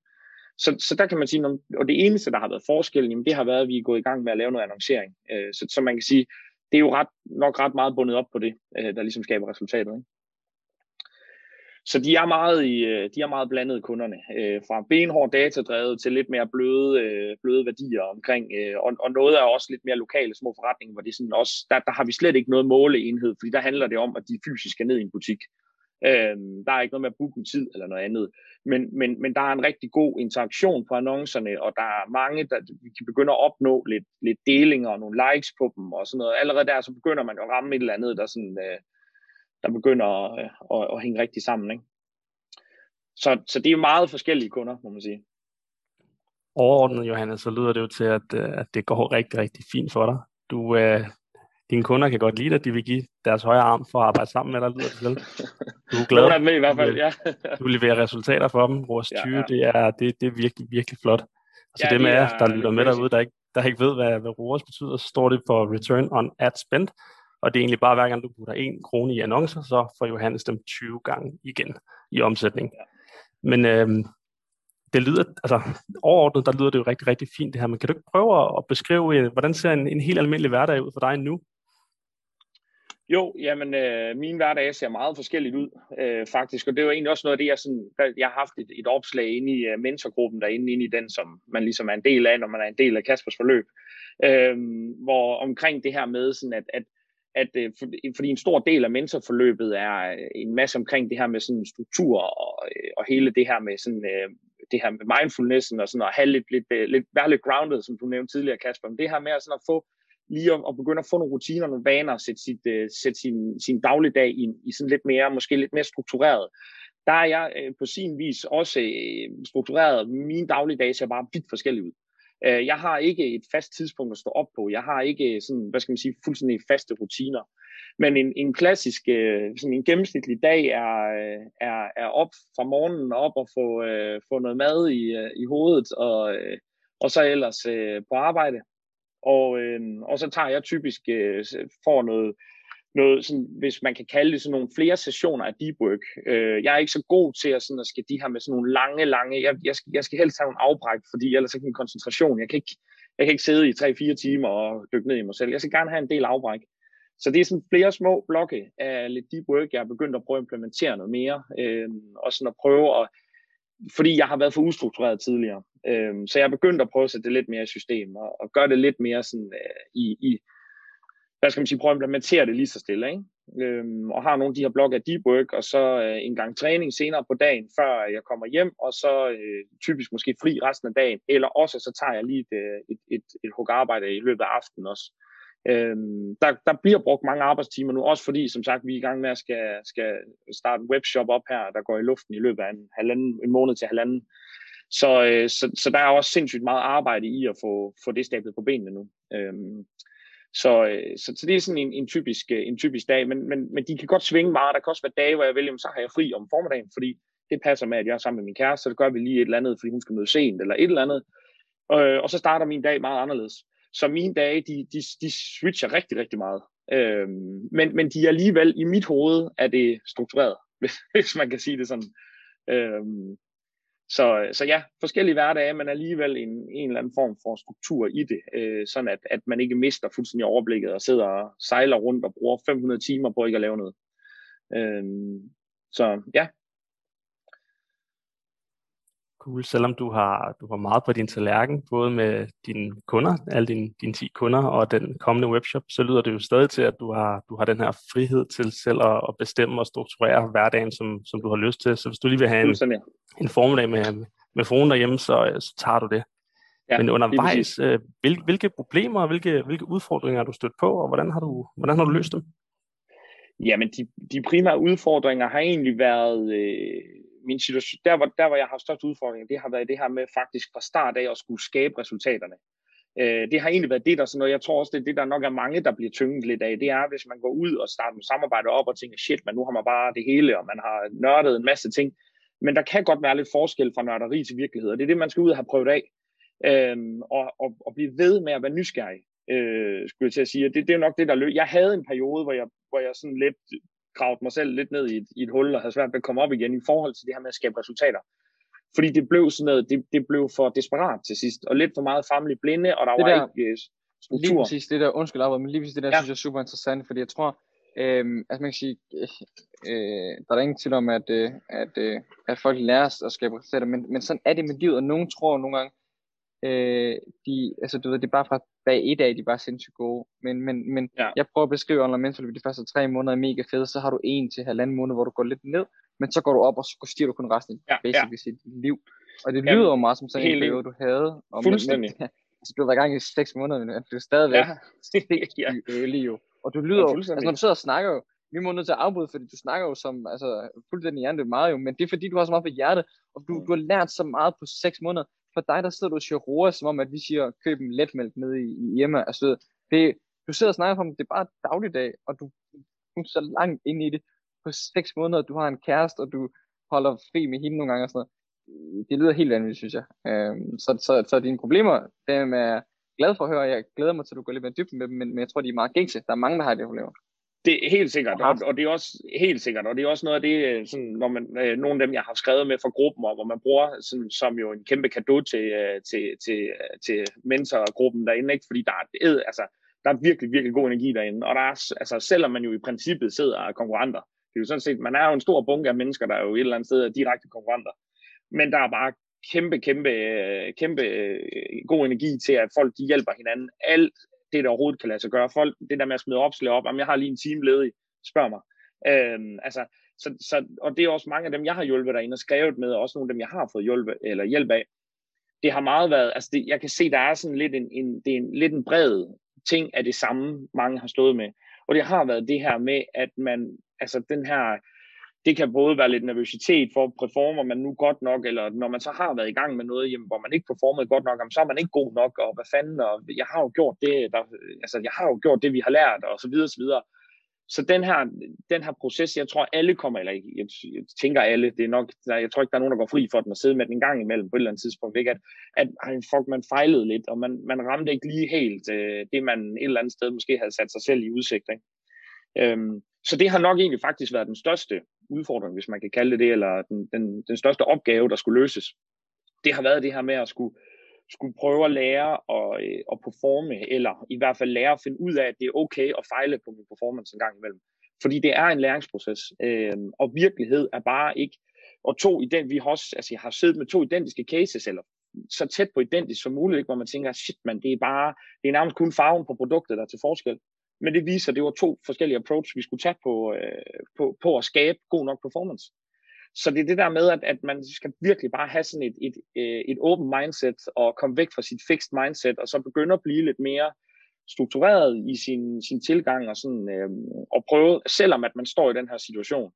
Så, så der kan man sige, og det eneste, der har været forskellen, jamen, det har været, at vi er gået i gang med at lave noget annoncering. Øh, så, så man kan sige, det er jo ret, nok ret meget bundet op på det, øh, der ligesom skaber resultatet. Ikke? Så de er meget, i, øh, de er meget blandet kunderne. Øh, fra benhård datadrevet til lidt mere bløde, øh, bløde værdier omkring. Øh, og, og noget er også lidt mere lokale små forretninger, hvor det sådan også, der, der har vi slet ikke noget måleenhed, fordi der handler det om, at de fysisk skal ned i en butik. Øh, der er ikke noget med at booke en tid eller noget andet. Men, men, men der er en rigtig god interaktion på annoncerne, og der er mange, der vi kan begynde at opnå lidt, lidt delinger og nogle likes på dem og sådan noget. Allerede der, så begynder man at ramme et eller andet, der sådan... Øh, der begynder at, at, at hænge rigtig sammen. Ikke? Så, så det er meget forskellige kunder, må man sige. Overordnet, Johannes, så lyder det jo til, at, øh, at det går rigtig, rigtig fint for dig. Du, øh, dine kunder kan godt lide at de vil give deres højre arm for at arbejde sammen med dig, lyder det til. Du er glad. Nogle med i hvert fald, ja. du leverer resultater for dem. Vores 20, ja, ja. Det, er, det, det er virkelig, virkelig flot. Altså ja, dem af jer, der lytter med derude, der ikke, der ikke ved, hvad, hvad ROAS betyder, så står det for Return on Ad Spend, og det er egentlig bare, hver gang du putter en krone i annoncer, så får Johannes dem 20 gange igen i omsætning. Ja. Men øh, det lyder, altså overordnet, der lyder det jo rigtig, rigtig fint det her, men kan du ikke prøve at beskrive, øh, hvordan ser en, en helt almindelig hverdag ud for dig nu? Jo, jamen øh, min hverdag ser meget forskelligt ud, øh, faktisk, og det er jo egentlig også noget af det, jeg, sådan, jeg har haft et, et opslag inde i uh, mentorgruppen derinde, inde i den, som man ligesom er en del af, når man er en del af Kaspers forløb, øh, hvor omkring det her med, sådan at, at at øh, fordi en stor del af mentorforløbet er øh, en masse omkring det her med sådan struktur og, øh, og hele det her med sådan øh, det her med mindfulness og sådan at have lidt, lidt, øh, lidt, være lidt grounded, som du nævnte tidligere, Kasper. Men det her med at, sådan at få lige at, at begynde at få nogle rutiner, nogle vaner, sætte, sit, sætte sin, sin dagligdag i, i sådan lidt mere, måske lidt mere struktureret. Der er jeg på sin vis også struktureret. Min dagligdag ser bare vidt forskellig ud. Øh, jeg har ikke et fast tidspunkt at stå op på. Jeg har ikke sådan, hvad skal man sige, fuldstændig faste rutiner. Men en, en klassisk, øh, sådan en gennemsnitlig dag er, øh, er, er op fra morgenen op og få, øh, få noget mad i, øh, i hovedet, og, og så ellers øh, på arbejde. Og, øh, og så tager jeg typisk øh, noget, noget sådan, hvis man kan kalde det sådan nogle flere sessioner af deep work. Øh, jeg er ikke så god til at, sådan, at skal de her med sådan nogle lange, lange, jeg, jeg, skal, jeg skal helst have nogle afbræk, fordi ellers er min koncentration. Jeg kan ikke, jeg kan ikke sidde i 3-4 timer og dykke ned i mig selv. Jeg skal gerne have en del afbræk. Så det er sådan flere små blokke af lidt deep work, jeg er begyndt at prøve at implementere noget mere, øh, og sådan at prøve at, fordi jeg har været for ustruktureret tidligere, øh, så jeg er begyndt at prøve at sætte det lidt mere i system, og, og gøre det lidt mere sådan øh, i, i, hvad skal man sige, prøve at implementere det lige så stille, ikke? Øhm, og har nogle af de her blokke af deep work, og så øh, en gang træning senere på dagen, før jeg kommer hjem, og så øh, typisk måske fri resten af dagen, eller også så tager jeg lige et, øh, et, et, et hug arbejde i løbet af aftenen også. Øhm, der, der bliver brugt mange arbejdstimer nu, også fordi, som sagt, vi er i gang med at skal, skal starte en webshop op her, der går i luften i løbet af en, halvanden, en måned til halvanden. Så, øh, så, så der er også sindssygt meget arbejde i at få, få det stablet på benene nu. Øhm, så, øh, så, så det er sådan en, en, typisk, øh, en typisk dag, men, men, men de kan godt svinge meget. Der kan også være dage, hvor jeg vælger, så har jeg fri om formiddagen, fordi det passer med, at jeg er sammen med min kæreste, så det gør vi lige et eller andet, fordi hun skal møde sent eller et eller andet. Øh, og så starter min dag meget anderledes. Så mine dage, de, de, de switcher rigtig, rigtig meget. Øhm, men, men de er alligevel, i mit hoved, er det struktureret, (laughs) hvis, hvis man kan sige det sådan. Øhm, så, så ja, forskellige hverdage, men alligevel en, en eller anden form for struktur i det, øh, sådan at, at man ikke mister fuldstændig overblikket og sidder og sejler rundt og bruger 500 timer på ikke at lave noget. Øh, så ja, cool, selvom du har, du har meget på din tallerken, både med dine kunder, alle dine, dine 10 kunder og den kommende webshop, så lyder det jo stadig til, at du har, du har den her frihed til selv at, at bestemme og strukturere hverdagen, som, som du har lyst til. Så hvis du lige vil have en, en formiddag med, med fruen derhjemme, så, så tager du det. Ja, Men undervejs, øh, hvilke, hvilke problemer og hvilke, hvilke udfordringer har du stødt på, og hvordan har du, hvordan har du løst dem? Jamen, de, de primære udfordringer har egentlig været, øh, min situation, der hvor, der hvor jeg har størst udfordring, det har været det her med faktisk fra start af at skulle skabe resultaterne. Øh, det har egentlig været det, der sådan noget, jeg tror også, det er det, der nok er mange, der bliver tynget lidt af. Det er, hvis man går ud og starter med samarbejde op og tænker, shit, men nu har man bare det hele, og man har nørdet en masse ting. Men der kan godt være lidt forskel fra nørderi til virkelighed, og det er det, man skal ud og have prøvet af. Øhm, og, og, og blive ved med at være nysgerrig, øh, skulle jeg til at sige. Det, det er nok det, der løb. Jeg havde en periode, hvor jeg, hvor jeg sådan lidt gravet mig selv lidt ned i et, i et hul og havde svært ved at komme op igen i forhold til det her med at skabe resultater. Fordi det blev sådan noget, det, det blev for desperat til sidst, og lidt for meget family blinde, og der det var der, ikke uh, struktur. Lige præcis det der, undskyld Albert, men lige præcis det der, ja. synes jeg er super interessant, fordi jeg tror, øh, altså man kan sige, øh, der er ingen tvivl om, at, øh, at, øh, at folk lærer at skabe resultater, men, men sådan er det med livet, og nogen tror nogle gange, øh, de, altså du ved, det er bare fra dag et af, de bare sindssygt gode. Men, men, men ja. jeg prøver at beskrive online mental de første tre måneder er mega fede, så har du en til halvanden måned, hvor du går lidt ned, men så går du op, og så stiger du kun resten af ja, ja. sit liv. Og det lyder jo meget som sådan en periode, du havde. Og Fuldstændig. (laughs) Men, har været i gang i seks måneder, men du er stadigvæk ja. (laughs) ja. jo. Og du lyder jo, altså når du sidder og snakker jo, vi må nødt til at afbryde, fordi du snakker jo som, altså, fuldstændig hjernedødt meget jo, men det er fordi, du har så meget på hjertet, og du, mm. du har lært så meget på seks måneder, for dig, der sidder du og siger roer, som om, at vi siger, køb en letmælk nede i, i Irma. Altså, det, du sidder og snakker om, det er bare dagligdag, og du, du er så langt ind i det på seks måneder, du har en kæreste, og du holder fri med hende nogle gange og sådan noget. Det lyder helt vanvittigt, synes jeg. Øhm, så, så, så dine problemer, dem er jeg glad for at høre, og jeg glæder mig til, at du går lidt mere dybt med dem, men, men jeg tror, de er meget gængse. Der er mange, der har det problemer. Det er helt sikkert, og, og det er også helt sikkert, og det er også noget af det, øh, sådan, når man, øh, nogle af dem, jeg har skrevet med fra gruppen, og hvor man bruger sådan, som jo en kæmpe gave til, øh, til, til, til mentorgruppen derinde, ikke? fordi der er, altså, der er virkelig, virkelig god energi derinde, og der er, altså, selvom man jo i princippet sidder af konkurrenter, det er jo sådan set, man er jo en stor bunke af mennesker, der er jo et eller andet sted er direkte konkurrenter, men der er bare kæmpe, kæmpe, kæmpe god energi til, at folk de hjælper hinanden. Alt, det, der overhovedet kan lade sig gøre. Folk, det der med at smide opslag op, om jeg har lige en time ledig, spørg mig. Øhm, altså, så, så, og det er også mange af dem, jeg har hjulpet derinde og skrevet med, og også nogle af dem, jeg har fået hjælp, eller hjælp af. Det har meget været, altså det, jeg kan se, der er sådan lidt en, en, det er en, lidt en bred ting af det samme, mange har stået med. Og det har været det her med, at man, altså den her, det kan både være lidt nervøsitet for, performer man nu godt nok, eller når man så har været i gang med noget, jamen, hvor man ikke performede godt nok, så er man ikke god nok, og hvad fanden, og jeg har jo gjort det, der, altså jeg har jo gjort det, vi har lært, og så videre, så videre. Så den her, den her proces, jeg tror alle kommer, eller jeg, jeg tænker alle, det er nok, jeg tror ikke, der er nogen, der går fri for den og sidde med den en gang imellem på et eller andet tidspunkt, ikke? at, at, at folk, man fejlede lidt, og man, man ramte ikke lige helt øh, det, man et eller andet sted måske havde sat sig selv i udsigt. Ikke? Øhm, så det har nok egentlig faktisk været den største udfordring, hvis man kan kalde det det, eller den, den, den største opgave, der skulle løses. Det har været det her med at skulle, skulle prøve at lære at, øh, at performe, eller i hvert fald lære at finde ud af, at det er okay at fejle på min performance en gang imellem. Fordi det er en læringsproces, øh, og virkelighed er bare ikke, og to i den, vi har også, altså jeg har siddet med to identiske cases, eller så tæt på identisk som muligt, ikke, hvor man tænker, shit man, det er bare, det er nærmest kun farven på produktet, der er til forskel. Men det viser, at det var to forskellige approach, vi skulle tage på, øh, på, på at skabe god nok performance. Så det er det der med, at, at man skal virkelig bare have sådan et, et, øh, et åbent mindset og komme væk fra sit fixed mindset, og så begynde at blive lidt mere struktureret i sin, sin tilgang og, sådan, øh, og prøve, selvom at man står i den her situation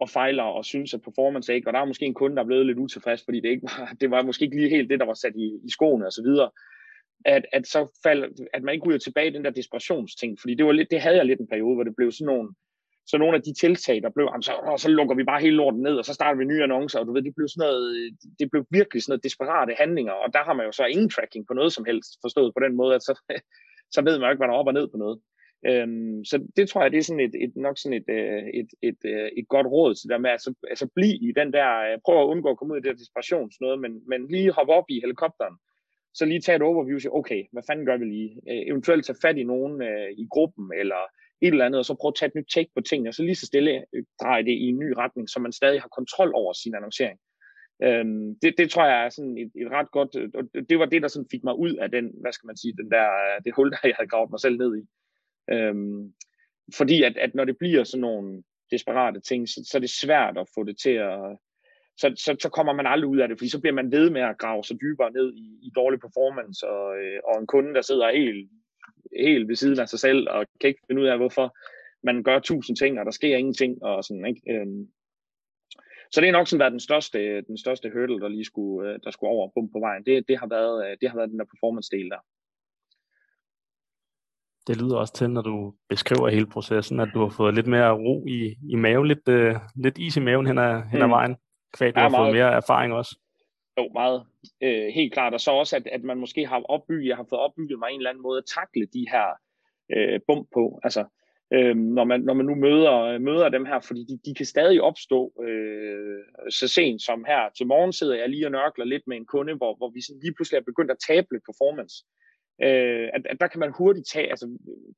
og fejler og synes, at performance er ikke, og der er måske en kunde, der er blevet lidt utilfreds, fordi det, ikke var, det var måske ikke lige helt det, der var sat i, i skoene og så videre, at, at, så fald, at man ikke ryger tilbage i den der desperationsting, fordi det, var lidt, det havde jeg lidt en periode, hvor det blev sådan nogle, så nogle af de tiltag, der blev, så, og så lukker vi bare hele lorten ned, og så starter vi nye annoncer, og du ved, det blev, sådan noget, det blev virkelig sådan noget desperate handlinger, og der har man jo så ingen tracking på noget som helst, forstået på den måde, at så, (laughs) så ved man jo ikke, hvad der er op og ned på noget. Øhm, så det tror jeg, det er sådan et, et nok sådan et, øh, et, et, et, et godt råd til der med, altså, altså bliv i den der, øh, prøv at undgå at komme ud i det der desperationsnøde, men, men lige hoppe op i helikopteren, så lige tage et overview og sige, okay, hvad fanden gør vi lige? Øh, eventuelt tage fat i nogen øh, i gruppen, eller et eller andet, og så prøve at tage et nyt take på tingene, og så lige så stille øh, dreje det i en ny retning, så man stadig har kontrol over sin annoncering. Øhm, det, det tror jeg er sådan et, et ret godt, øh, og det var det, der sådan fik mig ud af den, hvad skal man sige, den der, det hul, der (laughs) jeg havde gravet mig selv ned i. Øhm, fordi at, at når det bliver sådan nogle desperate ting, så, så er det svært at få det til at, så, så, så kommer man aldrig ud af det, fordi så bliver man ved med at grave sig dybere ned i, i dårlig performance, og, øh, og en kunde, der sidder helt, helt ved siden af sig selv, og kan ikke finde ud af, hvorfor man gør tusind ting, og der sker ingenting, og sådan, ikke? Øhm, så det er nok sådan været den største, den største hurdle, der lige skulle, øh, der skulle over bum på vejen. Det, det, har været, øh, det har været den der performance-del der. Det lyder også til, når du beskriver hele processen, at du har fået lidt mere ro i, i maven, lidt, uh, lidt is i maven hen ad, hen ad mm. vejen, kvad du ja, har meget. fået mere erfaring også. Jo, meget. Øh, helt klart. Og så også, at, at man måske har opbygget, jeg har fået opbygget mig en eller anden måde at takle de her øh, bump på. Altså, øh, når, man, når man nu møder, møder dem her, fordi de, de kan stadig opstå øh, så sent som her til morgen sidder jeg lige og nørkler lidt med en kunde, hvor, hvor vi sådan lige pludselig er begyndt at tabe lidt performance. Øh, at, at der kan man hurtigt tage, altså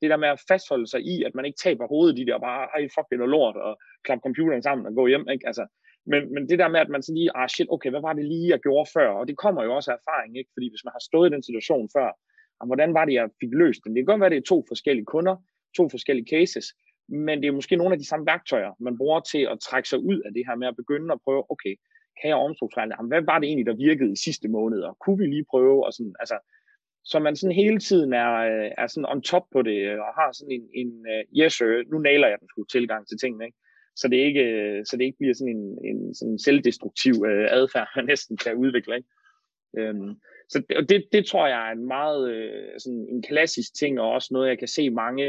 det der med at fastholde sig i, at man ikke taber hovedet i det, og bare, ej fuck det er noget lort, og klappe computeren sammen og gå hjem, ikke? Altså, men, men det der med, at man så lige, ah shit, okay, hvad var det lige, jeg gjorde før? Og det kommer jo også af erfaring, ikke? Fordi hvis man har stået i den situation før, ah, hvordan var det, jeg fik løst den? Det kan godt være, det er to forskellige kunder, to forskellige cases, men det er måske nogle af de samme værktøjer, man bruger til at trække sig ud af det her med at begynde at prøve, okay, kan jeg omstrukturere ah, det? Hvad var det egentlig, der virkede i sidste måned? Og kunne vi lige prøve? Og sådan, altså, så man sådan hele tiden er, øh, er sådan on top på det, øh, og har sådan en, en øh, yes sir, nu nailer jeg den sgu tilgang til tingene, ikke? Så det ikke, øh, så det ikke bliver sådan en, en sådan selvdestruktiv øh, adfærd, (laughs) man næsten kan udvikle, ikke? Øhm, så det, det, det tror jeg er en meget øh, sådan en klassisk ting, og også noget, jeg kan se mange,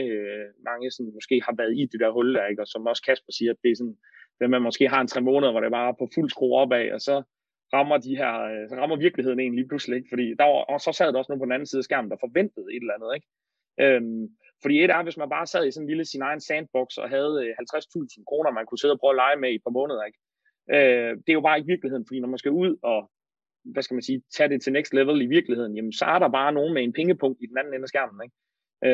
mange sådan, måske har været i det der hul der, ikke? og som også Kasper siger, at det er sådan, at man måske har en tre måneder, hvor det bare er på fuld skrue opad, og så rammer de her, så rammer virkeligheden egentlig lige pludselig, ikke? fordi der var, og så sad der også nogen på den anden side af skærmen, der forventede et eller andet, ikke? Øhm, fordi et er, hvis man bare sad i sådan en lille sin egen sandbox og havde øh, 50.000 kroner, man kunne sidde og prøve at lege med i et par måneder, ikke? Øh, det er jo bare ikke virkeligheden, fordi når man skal ud og hvad skal man sige, tage det til next level i virkeligheden, jamen så er der bare nogen med en pengepunkt i den anden ende af skærmen. Ikke?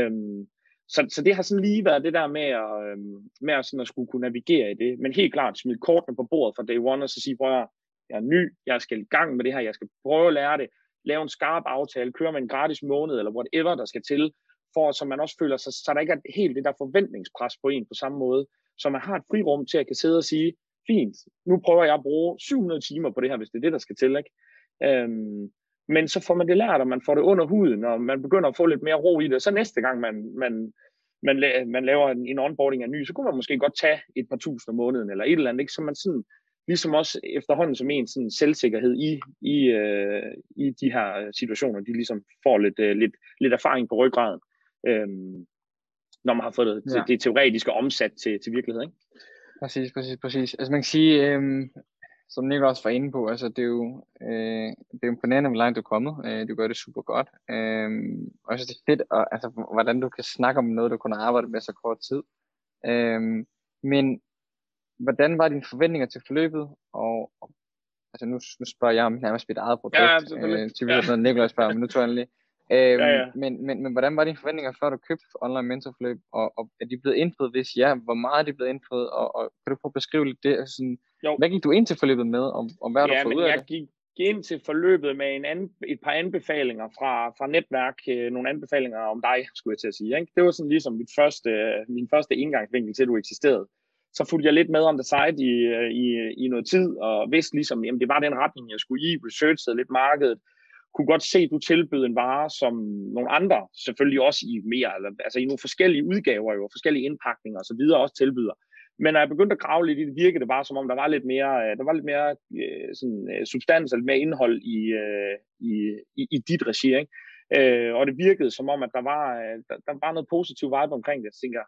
Øhm, så, så det har sådan lige været det der med at, øhm, med at, sådan at skulle kunne navigere i det. Men helt klart smide kortene på bordet fra day one og så sige, prøv at jeg er ny, jeg skal i gang med det her, jeg skal prøve at lære det, lave en skarp aftale, køre med en gratis måned, eller whatever, der skal til, for så man også føler sig, så der ikke er helt det der forventningspres på en på samme måde, så man har et frirum til at kan sidde og sige, fint, nu prøver jeg at bruge 700 timer på det her, hvis det er det, der skal til, ikke? Øhm, men så får man det lært, og man får det under huden, og man begynder at få lidt mere ro i det, så næste gang man, man man, la- man laver en, en onboarding af ny, så kunne man måske godt tage et par tusind om måneden, eller et eller andet, ikke? så man sådan, ligesom også efterhånden som en sådan selvsikkerhed i, i, øh, i de her situationer, de ligesom får lidt, øh, lidt, lidt erfaring på ryggraden, øh, når man har fået det, ja. det teoretiske omsat til, til virkelighed. Ikke? Præcis, præcis, præcis. Altså man kan sige, øhm, som Nick også var inde på, altså det er jo, øh, det er imponerende, hvor langt du er kommet. Øh, du gør det super godt. Øh, og jeg synes, det er fedt, og, altså, hvordan du kan snakke om noget, du kun har arbejdet med så kort tid. Øh, men hvordan var dine forventninger til forløbet? Og, og altså nu, nu spørger jeg om nærmest mit eget produkt. Ja, øh, typisk ja. Nikolaj spørger, men nu tror jeg lige. Øhm, ja, ja. Men, men, men hvordan var dine forventninger, før du købte online mentorforløb, og, og er de blevet indfriet, hvis ja, hvor meget er de blevet indfriet, og, og kan du prøve at beskrive lidt det, altså sådan, jo. hvad gik du ind til forløbet med, og, og hvad har ja, du fået ud af jeg det? gik ind til forløbet med en an, et par anbefalinger fra, fra netværk, øh, nogle anbefalinger om dig, skulle jeg til at sige. Ikke? Det var sådan ligesom mit første, min første indgangsvinkel til, at du eksisterede. Så fulgte jeg lidt med om det site i, i, i noget tid, og vidste ligesom, at det var den retning, jeg skulle i, researchede lidt markedet, kunne godt se, at du tilbød en vare, som nogle andre, selvfølgelig også i mere, eller, altså i nogle forskellige udgaver, jo, forskellige indpakninger osv. også tilbyder. Men når jeg begyndte at grave lidt i det, virkede det bare som om, der var lidt mere, øh, der var lidt mere øh, sådan, øh, substans, eller mere indhold i, i, i, i dit regi. Ikke? Og det virkede som om, at der var, der, der var noget positiv vibe omkring det. Jeg tænker,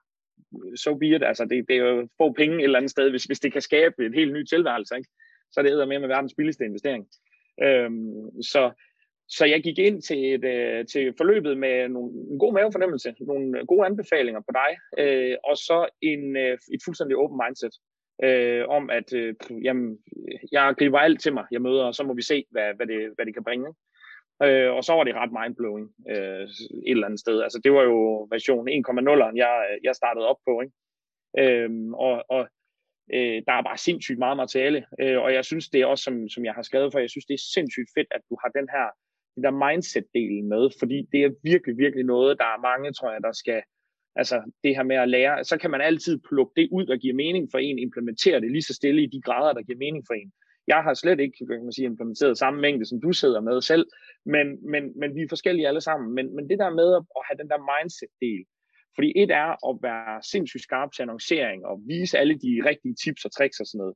so be it. Altså, det, det er jo få penge et eller andet sted, hvis, hvis det kan skabe et helt nyt tilværelse. Ikke? Så er det med med verdens billigste investering. Øhm, så, så jeg gik ind til, et, øh, til forløbet med nogle, en god mavefornemmelse, nogle gode anbefalinger på dig, øh, og så en, øh, et fuldstændig open mindset øh, om, at øh, jamen, jeg griber alt til mig, jeg møder, og så må vi se, hvad, hvad, det, hvad det kan bringe. Øh, og så var det ret mindblowing øh, et eller andet sted. Altså det var jo version 1.0'eren, jeg, øh, jeg startede op på. Ikke? Øh, og, og øh, der er bare sindssygt meget materiale, øh, og jeg synes det er også, som, som jeg har skrevet for, jeg synes det er sindssygt fedt, at du har den her den der mindset-delen med, fordi det er virkelig, virkelig noget, der er mange, tror jeg, der skal, altså det her med at lære, så kan man altid plukke det ud, der giver mening for en, implementere det lige så stille i de grader, der giver mening for en. Jeg har slet ikke kan man sige, implementeret samme mængde, som du sidder med selv, men, men, men vi er forskellige alle sammen. Men, men det der med at have den der mindset-del, fordi et er at være sindssygt skarp til annoncering og vise alle de rigtige tips og tricks og sådan noget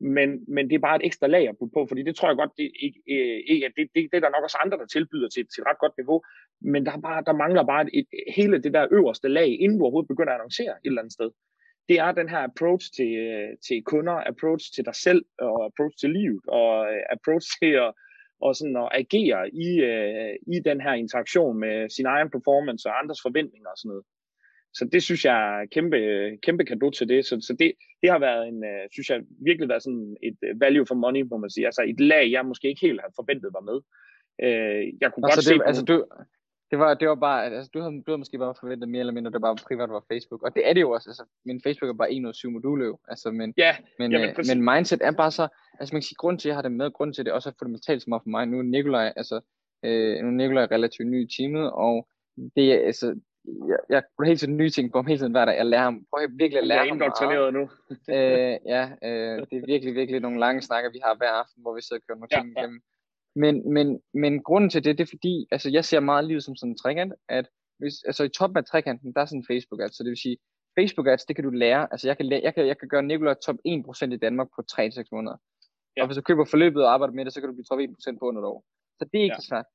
men, men det er bare et ekstra lag at putte på, fordi det tror jeg godt, det, ikke, øh, ikke, det, det, det er der nok også andre, der tilbyder til, til et ret godt niveau, men der, bare, der mangler bare et, et, hele det der øverste lag, inden du overhovedet begynder at annoncere et eller andet sted. Det er den her approach til, øh, til kunder, approach til dig selv, og approach til livet, og øh, approach (laughs) til at, og sådan at agere i, i den her interaktion med sin egen performance og andres forventninger og sådan noget. Så det synes jeg er kæmpe, kæmpe kado til det. Så, så det, det har været en, uh, synes jeg virkelig været sådan et øh, value for money, må man sige. Altså et lag, jeg måske ikke helt havde forventet var med. Uh, jeg kunne altså, godt det, se... Altså, du, det var, det var bare, altså du havde, du havde måske bare forventet mere eller mindre, det bare privat var Facebook. Og det er det jo også, altså min Facebook er bare 1 ud af 7 moduler Altså, men, ja, men, jamen, øh, men mindset er bare så, altså man kan sige, grund til, at jeg har det med, grund til, at det også er fundamentalt meget for mig. Nu er Nikolaj, altså, øh, nu er Nikolaj relativt ny i teamet, og det er, altså, jeg, jeg kunne hele tiden nye ting på ham hele tiden hver dag. Jeg lærer ham, prøver virkelig at lære ham meget. nu. øh, ja, øh, det er virkelig, virkelig nogle lange snakker, vi har hver aften, hvor vi sidder og kører nogle ja, ting igennem. Ja. Men, men, men grunden til det, det er fordi, altså jeg ser meget livet som sådan en trekant, at hvis, altså i toppen af trekanten, der er sådan en Facebook ads, så det vil sige, Facebook ads, det kan du lære, altså jeg kan, lære, jeg kan, jeg kan gøre Nicolai top 1% i Danmark på 3-6 måneder. Ja. Og hvis du køber forløbet og arbejder med det, så kan du blive top 1% på under et år. Så det er ikke ja. så svært.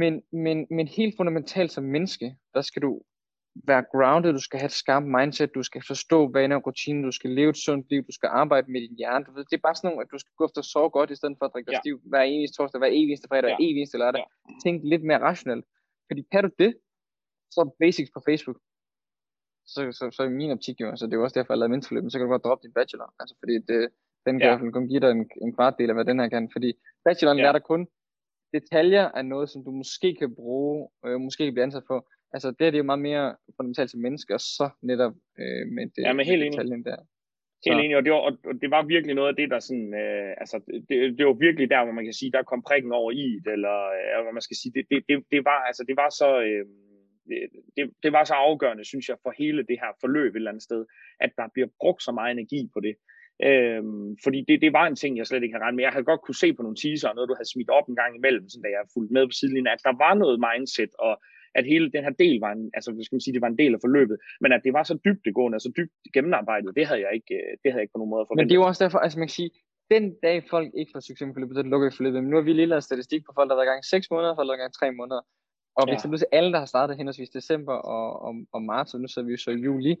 Men, men, men helt fundamentalt som menneske, der skal du være grounded, du skal have et skarpt mindset, du skal forstå vaner og rutiner, du skal leve et sundt liv, du skal arbejde med din hjerne. Du ved, det er bare sådan noget, at du skal gå efter så godt, i stedet for at drikke dig ja. stiv hver eneste torsdag, hver eneste fredag, ja. hver eneste lørdag. Ja. Tænk lidt mere rationelt. Fordi kan du det, så er basics på Facebook. Så, så, så i min optik jo, altså det er jo også derfor, jeg lavede mentorløb, så kan du godt droppe din bachelor. Altså fordi det, den kan ja. i hvert fald kun give dig en, en kvart del af, hvad den her kan. Fordi bacheloren ja. lærer dig kun detaljer er noget, som du måske kan bruge, øh, måske kan blive ansat på. Altså det, er det jo meget mere fundamentalt til mennesker, så netop øh, med det ja, men helt detaljen der. Helt enig, og det, var, og det var virkelig noget af det, der sådan, øh, altså, det, det var virkelig der, hvor man kan sige, der kom prikken over i det, eller øh, hvad man skal sige, det, det, det, det var, altså, det var så, øh, det, det var så afgørende, synes jeg, for hele det her forløb et eller andet sted, at der bliver brugt så meget energi på det. Øhm, fordi det, det var en ting, jeg slet ikke havde regnet med. Jeg havde godt kunne se på nogle teaser, noget du havde smidt op en gang imellem, sådan, da jeg fulgte med på sidelinjen, at der var noget mindset og at hele den her del var en, altså, skal man sige, det var en del af forløbet, men at det var så dybdegående og så dybt gennemarbejdet, det havde jeg ikke, øh, det havde jeg ikke på nogen måde forventet. Men det er jo også derfor, altså man kan sige, den dag folk ikke får succes med forløbet, så lukker vi forløbet. Men nu har vi lige lavet statistik på folk, der har været i gang 6 måneder, folk, der har været i gang 3 måneder. Og hvis ja. det er alle, der har startet henholdsvis december og, og, og marts, og nu så vi jo så i juli.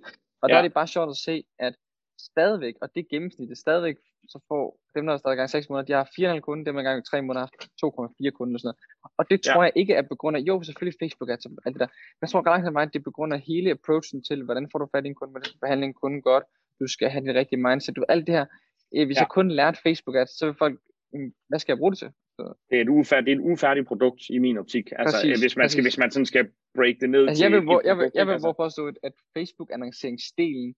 Og ja. der er det bare sjovt at se, at stadigvæk, og det gennemsnit, det stadigvæk, så får dem, der har startet i gang 6 måneder, de har 4,5 kunder, dem der er gang i 3 måneder har 2,4 kunder og sådan noget. Og det tror ja. jeg ikke er på grund af, jo selvfølgelig Facebook er alt det der, men jeg tror langt meget, at det er på grund af hele approachen til, hvordan får du fat i en kunde, hvordan skal behandle en kunde godt, du skal have det rigtige mindset, du alt det her. Eh, hvis ja. jeg kun lærte Facebook ads, så vil folk, mm, hvad skal jeg bruge det til? Så. Det er, et ufærdigt, det er et ufærdigt produkt i min optik. Altså, præcis, hvis, man skal, hvis man sådan skal break det ned altså, til jeg vil, hvor, jeg vil, jeg vil altså. påstå, at Facebook-annonceringsdelen,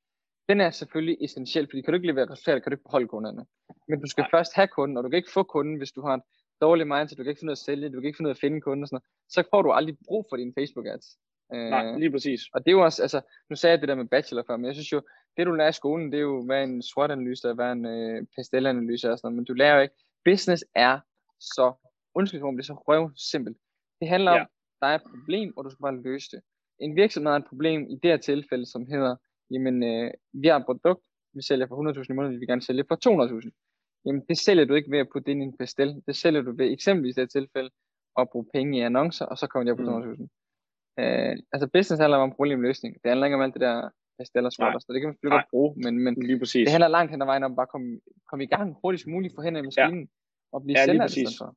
den er selvfølgelig essentiel, fordi kan du ikke levere resultater, kan du ikke beholde kunderne. Men du skal Nej. først have kunden, og du kan ikke få kunden, hvis du har et dårligt mindset, du kan ikke finde ud af at sælge, du kan ikke finde ud af at finde kunden og sådan noget. Så får du aldrig brug for dine Facebook ads. Nej, øh, lige præcis. Og det er jo også, altså, nu sagde jeg det der med bachelor før, men jeg synes jo, det du lærer i skolen, det er jo, hvad en SWOT-analyse er, hvad en øh, pastel-analyse er og sådan noget, men du lærer jo ikke, business er så, undskyld det er så røv simpelt. Det handler ja. om, der er et problem, og du skal bare løse det. En virksomhed har et problem i det her tilfælde, som hedder, jamen, øh, vi har et produkt, vi sælger for 100.000 i måneden, vi vil gerne sælge for 200.000. Jamen, det sælger du ikke ved at putte ind i en pastel. Det sælger du ved eksempelvis i det tilfælde at bruge penge i annoncer, og så kommer op på 200.000. Mm. Øh, altså business handler om problemløsning. Det handler ikke om alt det der Estelle og så det kan man selvfølgelig godt bruge, men, men lige præcis. det handler langt hen ad vejen om bare at komme, komme i gang hurtigst muligt for hen i maskinen ja. og blive ja. For.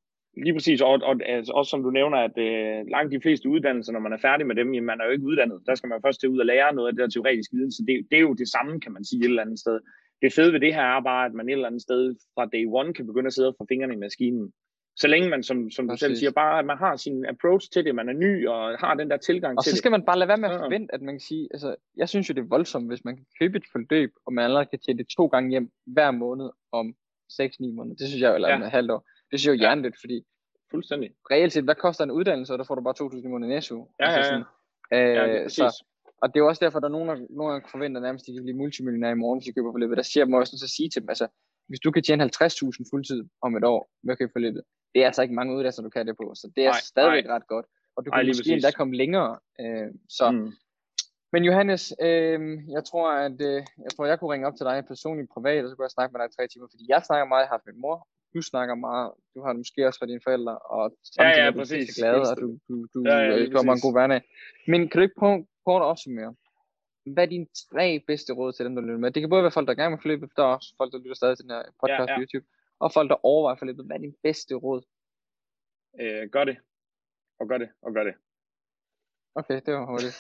Lige præcis, og, og altså, også som du nævner, at øh, langt de fleste uddannelser, når man er færdig med dem, jamen, man er jo ikke uddannet. Der skal man først til ud og lære noget af det der teoretiske viden, så det, det er jo det samme, kan man sige, et eller andet sted. Det fede ved det her er bare, at man et eller andet sted fra day one kan begynde at sidde og få fingrene i maskinen så længe man, som, som du selv siger, bare at man har sin approach til det, man er ny og har den der tilgang og til det. Og så skal det. man bare lade være med at forvente, at man kan sige, altså, jeg synes jo, det er voldsomt, hvis man kan købe et forløb, og man allerede kan tjene det to gange hjem hver måned om 6-9 måneder. Det synes jeg jo, eller ja. en halvt år. Det jeg jo ja. hjerneligt, fordi Fuldstændig. Reelt set, hvad koster en uddannelse, og der får du bare 2.000 i måneden næssu. Ja, altså sådan, ja, ja. Øh, ja så, og det er jo også derfor, der er nogen, der nogen der forventer nærmest, at de kan blive multimillionære i morgen, hvis de køber forløbet. Der siger jeg også så sige til dem, altså, hvis du kan tjene 50.000 fuldtid om et år med at købe forløbet, det er altså ikke mange uddannelser, du kan det på, så det er nej, stadigvæk nej. ret godt. Og du kan nej, måske endda komme længere. Øh, så. Mm. Men Johannes, øh, jeg tror, at øh, jeg tror, jeg kunne ringe op til dig personligt privat, og så kunne jeg snakke med dig i tre timer, fordi jeg snakker meget, jeg har haft min mor, du snakker meget, du har måske også fra dine forældre, og samtidig ja, ja, præcis. er glad, og du, du, du, ja, ja, du har meget god hverdag. Men kan du ikke prøve kort at opsummere, hvad er dine tre bedste råd til dem, der lytter med? Det kan både være folk, der er gang med forløbet, der er også folk, der lytter stadig til den her podcast ja, ja. på YouTube, og folk, der overvejer forløbet. Hvad er din bedste råd? Øh, gør det. Og gør det. Og gør det. Okay, det var hurtigt.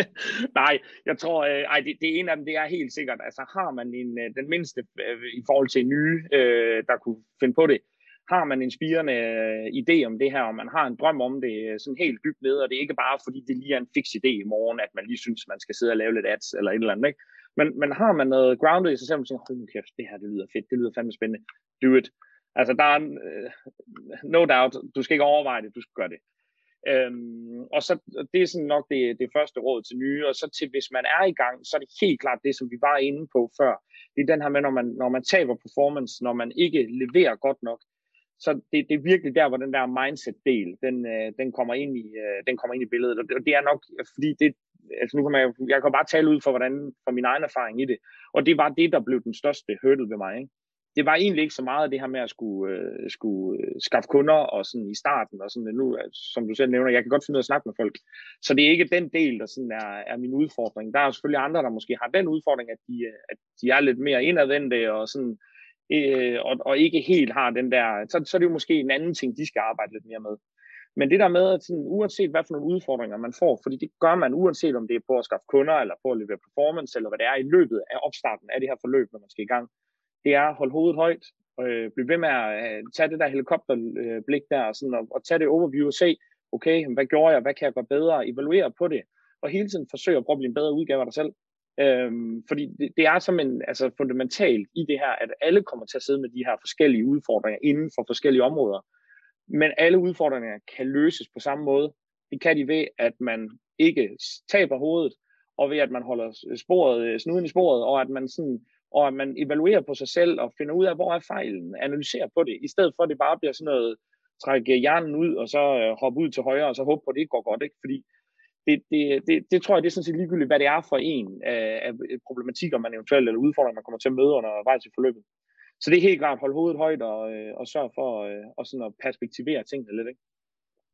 (laughs) Nej, jeg tror, øh, ej, det, det ene af dem, det er helt sikkert, altså har man en, øh, den mindste øh, i forhold til nye, øh, der kunne finde på det, har man en spirende øh, idé om det her, og man har en drøm om det øh, sådan helt dybt ned, og det er ikke bare fordi det lige er en fix idé i morgen, at man lige synes, man skal sidde og lave lidt ads eller et eller andet, ikke? Men, men har man noget grounded i sig selv, og tænker, hold kæft, det her det lyder fedt, det lyder fandme spændende, do it. Altså der er, uh, no doubt, du skal ikke overveje det, du skal gøre det. Øhm, og så det er sådan nok det, det første råd til nye, og så til hvis man er i gang, så er det helt klart det, som vi var inde på før. Det er den her med, når man, når man taber performance, når man ikke leverer godt nok, så det, det er virkelig der, hvor den der mindset-del, den, øh, den, kommer ind i, øh, den kommer ind i billedet. Og det, det er nok, fordi det, altså nu kan man, jeg kan bare tale ud for, hvordan, for min egen erfaring i det. Og det var det, der blev den største hurdle ved mig. Ikke? Det var egentlig ikke så meget det her med at skulle, øh, skulle øh, skaffe kunder og sådan i starten, og sådan nu, øh, som du selv nævner, jeg kan godt finde ud af at snakke med folk. Så det er ikke den del, der sådan er, er min udfordring. Der er jo selvfølgelig andre, der måske har den udfordring, at de, øh, at de er lidt mere indadvendte og sådan, øh, og, og ikke helt har den der, så, så er det jo måske en anden ting, de skal arbejde lidt mere med. Men det der med, at sådan, uanset hvad for nogle udfordringer man får, fordi det gør man uanset om det er på at skaffe kunder, eller på at levere performance, eller hvad det er i løbet af opstarten af det her forløb, når man skal i gang, det er at holde hovedet højt, øh, blive ved med at øh, tage det der helikopterblik der, og, sådan, og, og tage det overview og se, okay, hvad gjorde jeg, hvad kan jeg gøre bedre, evaluere på det, og hele tiden forsøge at prøve at blive en bedre udgave af dig selv. Øhm, fordi det, det er som en altså fundamentalt i det her, at alle kommer til at sidde med de her forskellige udfordringer inden for forskellige områder. Men alle udfordringer kan løses på samme måde. Det kan de ved, at man ikke taber hovedet, og ved at man holder sporet, øh, snuden i sporet, og at man sådan, og at man evaluerer på sig selv og finder ud af, hvor er fejlen, analyserer på det, i stedet for at det bare bliver sådan noget, trække hjernen ud, og så øh, hoppe ud til højre, og så håbe på, at det ikke går godt, ikke? Fordi det, det, det, det tror jeg, det er sådan set ligegyldigt, hvad det er for en af, af problematikker, man eventuelt, eller udfordringer, man kommer til at møde undervejs i forløbet. Så det er helt klart at holde hovedet højt og, øh, og sørge for øh, og sådan at perspektivere tingene lidt. Ikke?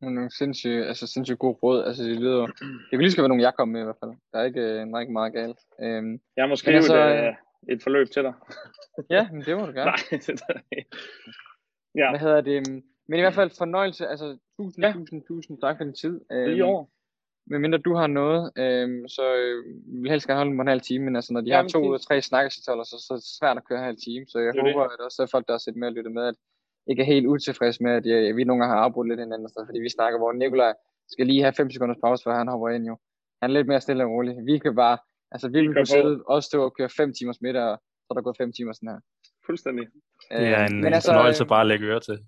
Nogle sindssygt, altså sindssygt god råd. Altså, det lyder, det kan lige skal være nogle, jeg kommer med i hvert fald. Der er ikke, øh, der er ikke meget galt. Øhm, jeg måske altså, et, øh, et forløb til dig. (laughs) ja, men det må du gerne. Nej, det er ja. Hvad hedder det? Men i hvert fald fornøjelse. Altså, tusind, ja. tusind, tusind tak for din tid. Øhm, Lige over. mindre du har noget, øhm, så øh, vi vil helst gerne holde en halv time, men altså, når de ja, har to ud af tre snakkesitoller, så, så er det svært at køre en halv time. Så jeg det håber, det. at også folk, der har set med at lytte med, at ikke er helt utilfreds med, at jeg, vi nogle gange har afbrudt lidt hinanden, sted, fordi vi snakker, hvor Nikolaj skal lige have 5 sekunders pause, før han hopper ind jo. Han er lidt mere stille og rolig. Vi kan bare, altså vi kunne sidde og stå og køre 5 timers middag, og så er der gået 5 timer sådan her. Fuldstændig. Det er en, men altså, fornøjelse bare at lægge øre til.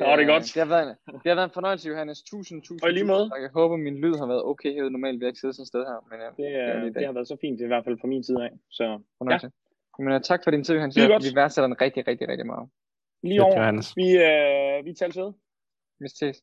Åh, oh, det er godt. Det har, været, det har været en fornøjelse, Johannes. Tusind, tusind, og lige måde. Jeg håber, min lyd har været okay her. Normalt vil jeg ikke sidde sådan et sted her. Men, ja, det, er, det, det, har været så fint, i hvert fald fra min side af. Så, fornøjelse. Ja. Men, tak for din tid, Johannes. Vi værdsætter den rigtig, rigtig, rigtig meget. Lige over. Vi, øh, vi taler ved. Vi ses.